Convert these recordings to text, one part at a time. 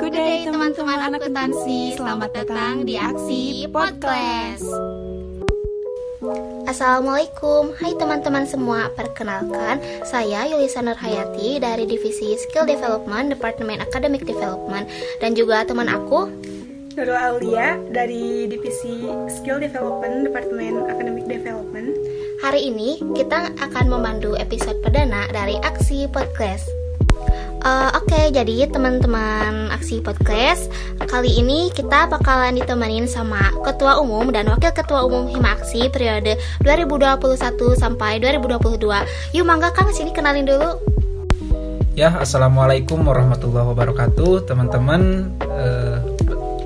Good day teman-teman akuntansi, selamat datang di Aksi Podcast. Assalamualaikum, hai teman-teman semua. Perkenalkan, saya Yulisa Nurhayati dari Divisi Skill Development, Departemen Academic Development. Dan juga teman aku Nurul Aulia dari Divisi Skill Development, Departemen Academic Development. Hari ini kita akan memandu episode perdana dari Aksi Podcast Uh, Oke, okay, jadi teman-teman aksi podcast kali ini kita bakalan ditemenin sama Ketua Umum dan Wakil Ketua Umum Hima Aksi periode 2021 sampai 2022. Yuk mangga Kang sini kenalin dulu. Ya, assalamualaikum warahmatullahi wabarakatuh, teman-teman uh,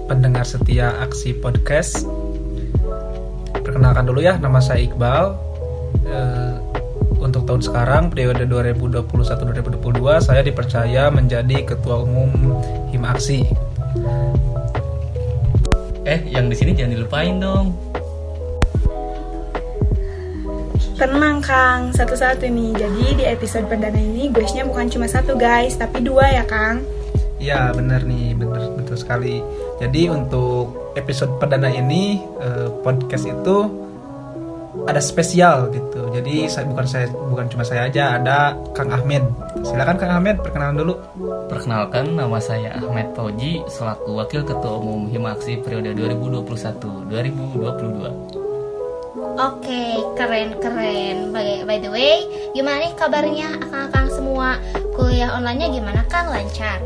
pendengar setia aksi podcast. Perkenalkan dulu ya, nama saya Iqbal. Uh, untuk tahun sekarang periode 2021-2022 saya dipercaya menjadi ketua umum Himaksi. Eh, yang di sini jangan dilupain dong. Tenang Kang, satu-satu nih. Jadi di episode perdana ini guysnya bukan cuma satu guys, tapi dua ya Kang. Iya bener nih, bener betul sekali. Jadi untuk episode perdana ini eh, podcast itu ada spesial gitu. Jadi saya bukan saya bukan cuma saya aja, ada Kang Ahmed. Silakan Kang Ahmed perkenalan dulu. Perkenalkan nama saya Ahmed Fauji selaku Wakil Ketua Umum Himaksi periode 2021-2022. Oke, keren-keren. By, by the way, gimana nih kabarnya akang-akang semua? Kuliah online-nya gimana Kang? Lancar?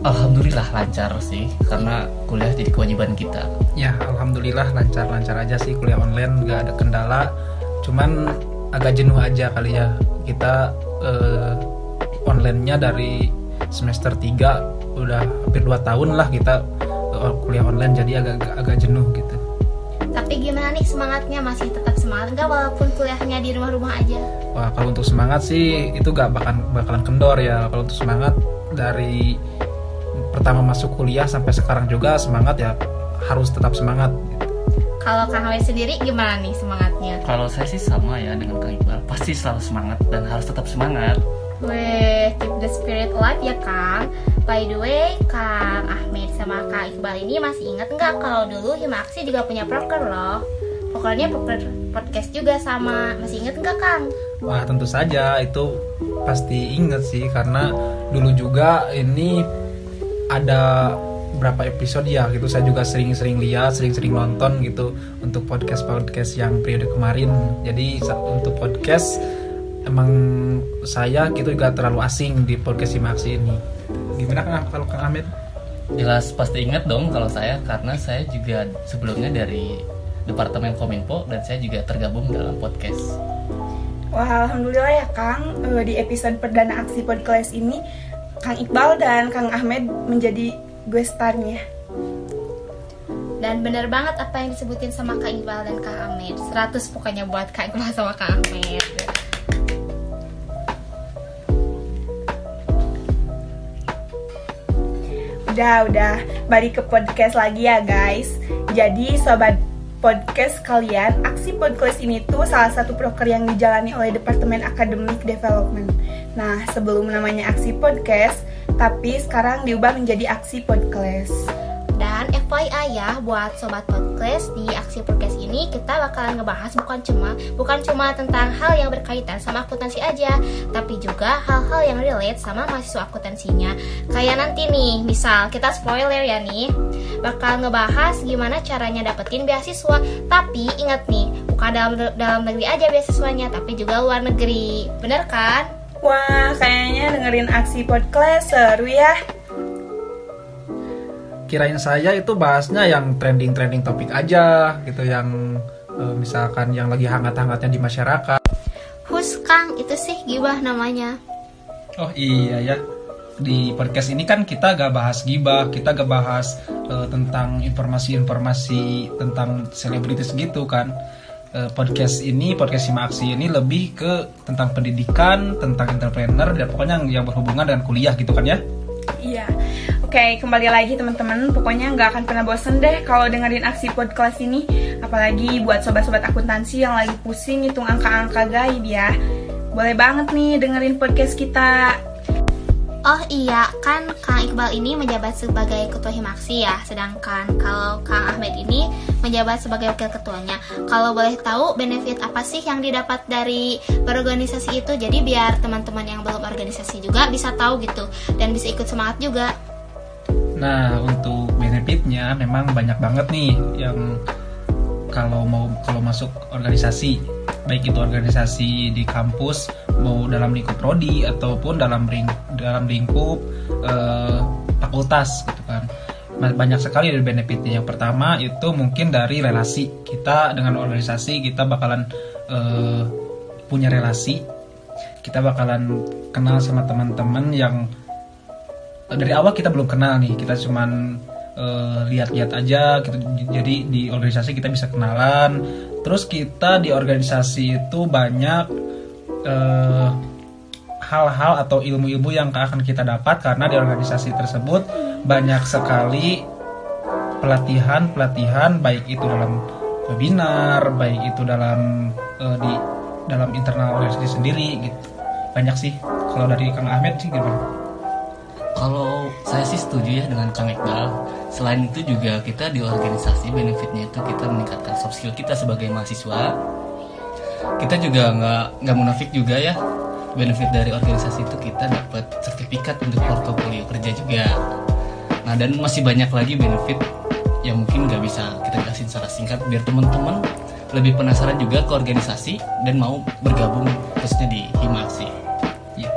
Alhamdulillah lancar sih karena kuliah jadi kewajiban kita. Ya, alhamdulillah lancar-lancar aja sih kuliah online, nggak ada kendala. Cuman agak jenuh aja kali ya. Kita eh, online-nya dari semester 3 udah hampir 2 tahun lah kita eh, kuliah online jadi agak agak jenuh gitu. Tapi gimana nih semangatnya masih tetap semangat nggak walaupun kuliahnya di rumah-rumah aja? Wah kalau untuk semangat sih itu gak bakalan bakalan kendor ya. Kalau untuk semangat dari pertama masuk kuliah sampai sekarang juga semangat ya harus tetap semangat. Kalau Kang Hawi sendiri gimana nih semangatnya? Kalau saya sih sama ya dengan Kang Iqbal, pasti selalu semangat dan harus tetap semangat. Weh, keep the spirit alive ya Kang. By the way, Kang Ahmed sama Kang Iqbal ini masih ingat nggak kalau dulu Himaksi juga punya proker loh? Prokernya proker podcast juga sama. Masih inget nggak Kang? Wah tentu saja itu pasti inget sih karena dulu juga ini ada berapa episode ya gitu. Saya juga sering-sering lihat sering-sering nonton gitu untuk podcast podcast yang periode kemarin. Jadi untuk podcast emang saya gitu juga terlalu asing di podcast Simaksi ini. Gimana kan kalau Kang Ahmed jelas pasti ingat dong kalau saya karena saya juga sebelumnya dari Departemen Kominfo dan saya juga tergabung dalam podcast. Wah, alhamdulillah ya Kang, eh, di episode perdana aksi podcast ini Kang Iqbal dan Kang Ahmed menjadi gue starnya. Dan bener banget apa yang disebutin sama Kang Iqbal dan Kang Ahmed. 100 pokoknya buat Kang Iqbal sama Kang Ahmed. Udah, udah. Balik ke podcast lagi ya guys. Jadi sobat podcast kalian Aksi podcast ini tuh salah satu proker yang dijalani oleh Departemen Academic Development Nah, sebelum namanya aksi podcast, tapi sekarang diubah menjadi aksi podcast. Dan FYI ya buat sobat podcast di aksi podcast ini kita bakalan ngebahas bukan cuma bukan cuma tentang hal yang berkaitan sama akuntansi aja, tapi juga hal-hal yang relate sama mahasiswa akuntansinya. Kayak nanti nih, misal kita spoiler ya nih, bakal ngebahas gimana caranya dapetin beasiswa. Tapi ingat nih, bukan dalam dalam negeri aja beasiswanya, tapi juga luar negeri. Bener kan? Wah, kayaknya dengerin aksi podcast seru ya. Kirain saya itu bahasnya yang trending-trending topik aja gitu yang e, misalkan yang lagi hangat-hangatnya di masyarakat. Hus Kang, itu sih gibah namanya. Oh iya ya. Di podcast ini kan kita gak bahas gibah, kita gak bahas e, tentang informasi-informasi tentang selebritis gitu kan Eh, podcast ini podcast Sima Aksi ini lebih ke tentang pendidikan, tentang entrepreneur dan pokoknya yang, yang berhubungan dengan kuliah gitu kan ya? Iya. Oke, okay, kembali lagi teman-teman. Pokoknya nggak akan pernah bosen deh kalau dengerin aksi podcast ini. Apalagi buat sobat-sobat akuntansi yang lagi pusing hitung angka-angka gaib ya. Boleh banget nih dengerin podcast kita. Oh iya, kan Kang Iqbal ini menjabat sebagai ketua Himaksi ya, sedangkan kalau Kang Ahmed ini menjabat sebagai wakil ketuanya. Kalau boleh tahu benefit apa sih yang didapat dari berorganisasi itu? Jadi biar teman-teman yang belum organisasi juga bisa tahu gitu dan bisa ikut semangat juga. Nah, untuk benefitnya memang banyak banget nih yang kalau mau kalau masuk organisasi, baik itu organisasi di kampus, mau dalam lingkup prodi ataupun dalam ring, dalam lingkup eh, fakultas gitu kan. Ba- Banyak sekali dari benefitnya. Yang pertama itu mungkin dari relasi kita dengan organisasi kita bakalan eh, punya relasi, kita bakalan kenal sama teman-teman yang dari awal kita belum kenal nih kita cuman eh, lihat-lihat aja gitu jadi di organisasi kita bisa kenalan terus kita di organisasi itu banyak eh, hal-hal atau ilmu-ilmu yang akan kita dapat karena di organisasi tersebut banyak sekali pelatihan-pelatihan baik itu dalam webinar baik itu dalam eh, di dalam internal organisasi sendiri gitu banyak sih kalau dari Kang Ahmed sih gimana? Kalau saya sih setuju ya dengan Kang Iqbal. Selain itu juga kita di organisasi benefitnya itu kita meningkatkan soft skill kita sebagai mahasiswa. Kita juga nggak nggak munafik juga ya. Benefit dari organisasi itu kita dapat sertifikat untuk portofolio kerja juga. Nah dan masih banyak lagi benefit yang mungkin nggak bisa kita jelasin secara singkat biar teman-teman lebih penasaran juga ke organisasi dan mau bergabung khususnya di Himaksi. Ya.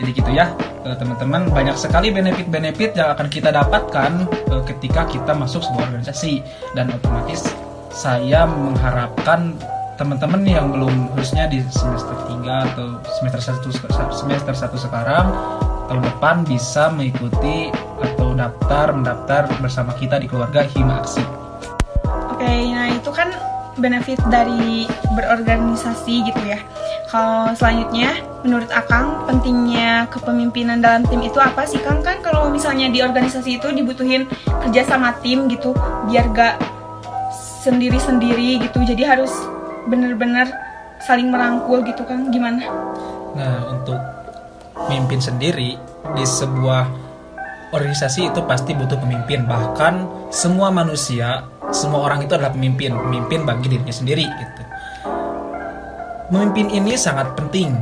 Jadi gitu ya, teman-teman banyak sekali benefit-benefit yang akan kita dapatkan eh, ketika kita masuk sebuah organisasi dan otomatis saya mengharapkan teman-teman yang belum khususnya di semester 3 atau semester 1 semester 1 sekarang tahun depan bisa mengikuti atau daftar mendaftar bersama kita di keluarga Hima Aksi. Oke, nah itu kan benefit dari berorganisasi gitu ya. Kalau selanjutnya, menurut Akang, pentingnya kepemimpinan dalam tim itu apa sih Kang? Kan kalau misalnya di organisasi itu dibutuhin kerja sama tim gitu, biar gak sendiri-sendiri gitu. Jadi harus bener-bener saling merangkul gitu Kang. Gimana? Nah, untuk mimpin sendiri di sebuah organisasi itu pasti butuh pemimpin. Bahkan semua manusia, semua orang itu adalah pemimpin, pemimpin bagi dirinya sendiri gitu. Memimpin ini sangat penting.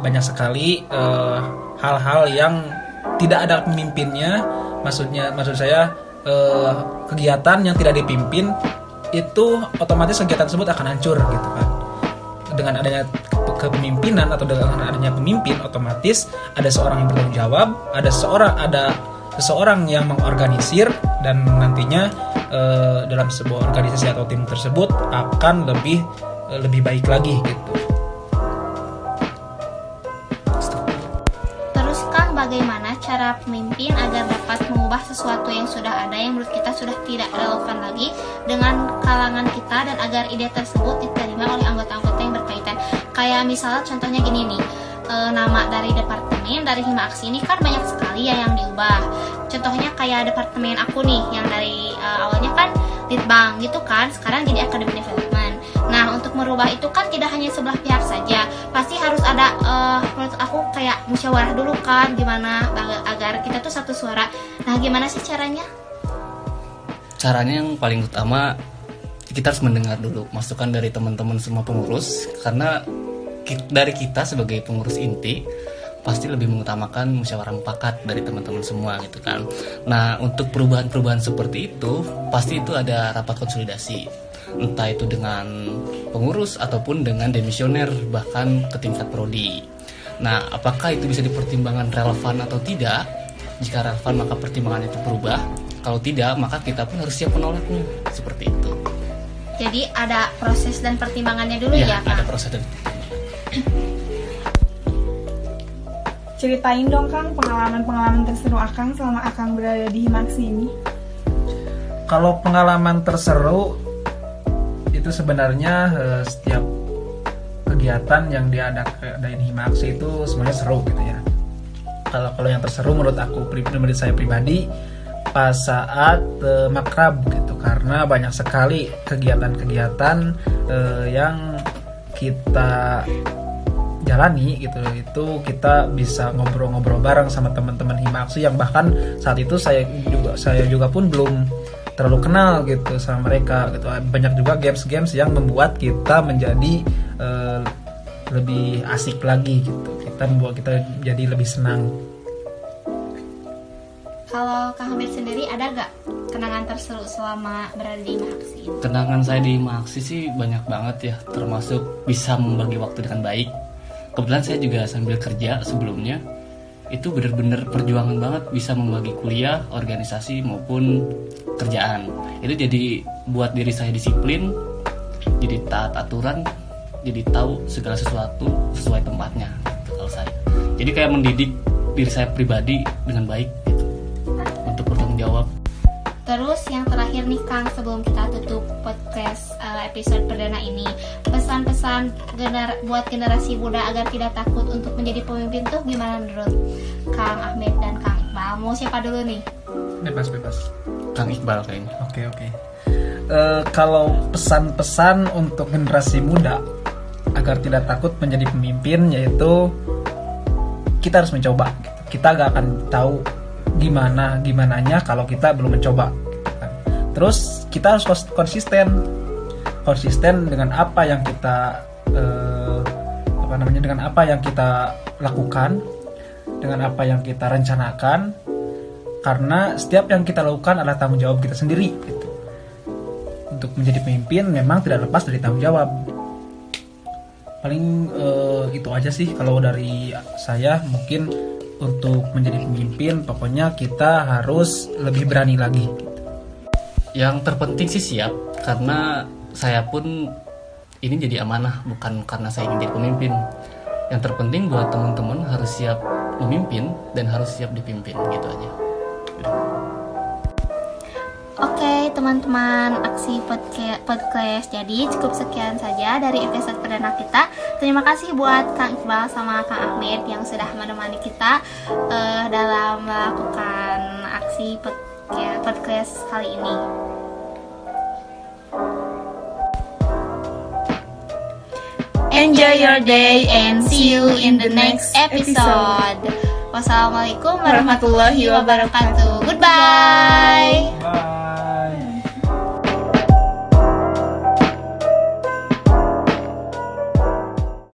Banyak sekali eh, hal-hal yang tidak ada pemimpinnya. Maksudnya, maksud saya eh, kegiatan yang tidak dipimpin itu otomatis kegiatan tersebut akan hancur gitu kan dengan adanya ke- kepemimpinan atau dengan adanya pemimpin otomatis ada seorang yang bertanggung jawab ada seorang ada seseorang yang mengorganisir dan nantinya eh, dalam sebuah organisasi atau tim tersebut akan lebih eh, lebih baik lagi gitu. Terus Kang, bagaimana cara pemimpin agar dapat mengubah sesuatu yang sudah ada yang menurut kita sudah tidak relevan lagi dengan kalangan kita dan agar ide tersebut diterima oleh anggota-anggota yang berkaitan. Kayak misalnya contohnya gini nih, e, nama dari departemen dari Hima Aksi ini kan banyak sekali ya yang diubah. Contohnya kayak departemen aku nih yang dari e, awalnya kan litbang gitu kan, sekarang jadi academic development. Nah, untuk merubah itu kan tidak hanya sebelah pihak saja, pasti harus ada eh, menurut aku kayak musyawarah dulu kan, gimana agar kita tuh satu suara. Nah, gimana sih caranya? caranya yang paling utama kita harus mendengar dulu masukan dari teman-teman semua pengurus karena dari kita sebagai pengurus inti pasti lebih mengutamakan musyawarah mufakat dari teman-teman semua gitu kan. Nah untuk perubahan-perubahan seperti itu pasti itu ada rapat konsolidasi entah itu dengan pengurus ataupun dengan demisioner bahkan ke tingkat prodi. Nah apakah itu bisa dipertimbangkan relevan atau tidak? Jika relevan maka pertimbangan itu berubah. Kalau tidak maka kita pun harus siap menolaknya seperti itu. Jadi ada proses dan pertimbangannya dulu ya, Ya, ada Kang. proses dan Ceritain dong Kang pengalaman-pengalaman terseru Akang selama Akang berada di Himaksi ini. kalau pengalaman terseru itu sebenarnya eh, setiap kegiatan yang diadain Himaksi itu semuanya seru gitu ya. Kalau kalau yang terseru menurut aku pri- menurut saya pribadi pas saat eh, makrab gitu karena banyak sekali kegiatan-kegiatan eh, yang kita jalani gitu. Itu kita bisa ngobrol-ngobrol bareng sama teman-teman Himaksi yang bahkan saat itu saya juga saya juga pun belum terlalu kenal gitu sama mereka gitu. Banyak juga games-games yang membuat kita menjadi eh, lebih asik lagi gitu. Kita membuat kita jadi lebih senang Kang Hamid sendiri ada gak kenangan terseru selama berada di Mahaksi ini? Kenangan saya di Maksi sih banyak banget ya, termasuk bisa membagi waktu dengan baik. Kebetulan saya juga sambil kerja sebelumnya, itu benar-benar perjuangan banget bisa membagi kuliah, organisasi maupun kerjaan. Itu jadi buat diri saya disiplin, jadi taat aturan, jadi tahu segala sesuatu sesuai tempatnya. Gitu, kalau saya, jadi kayak mendidik diri saya pribadi dengan baik Terus yang terakhir nih Kang sebelum kita tutup podcast uh, episode perdana ini pesan-pesan gener- buat generasi muda agar tidak takut untuk menjadi pemimpin tuh gimana menurut Kang Ahmed dan Kang Iqbal? Mau siapa dulu nih? bebas bebas Kang Iqbal kayaknya. Oke oke. Eh, kalau pesan-pesan untuk generasi muda agar tidak takut menjadi pemimpin yaitu kita harus mencoba. gitu. Kita gak akan tahu gimana gimananya kalau kita belum mencoba. gitu kan. Terus kita harus kons- konsisten, konsisten dengan apa yang kita eh, apa namanya dengan apa yang kita lakukan, dengan apa yang kita rencanakan karena setiap yang kita lakukan adalah tanggung jawab kita sendiri gitu. untuk menjadi pemimpin memang tidak lepas dari tanggung jawab paling eh, itu aja sih kalau dari saya mungkin untuk menjadi pemimpin pokoknya kita harus lebih berani lagi. Yang terpenting sih siap karena saya pun ini jadi amanah bukan karena saya ingin jadi pemimpin. Yang terpenting buat teman-teman harus siap memimpin dan harus siap dipimpin gitu aja. Teman-teman aksi podca- podcast jadi cukup sekian saja dari episode perdana kita terima kasih buat Kang Iqbal sama Kang Ahmed yang sudah menemani kita eh, dalam melakukan aksi podca- podcast kali ini Enjoy your day and see you in the next episode. Wassalamualaikum warahmatullahi wabarakatuh. Goodbye. Bye.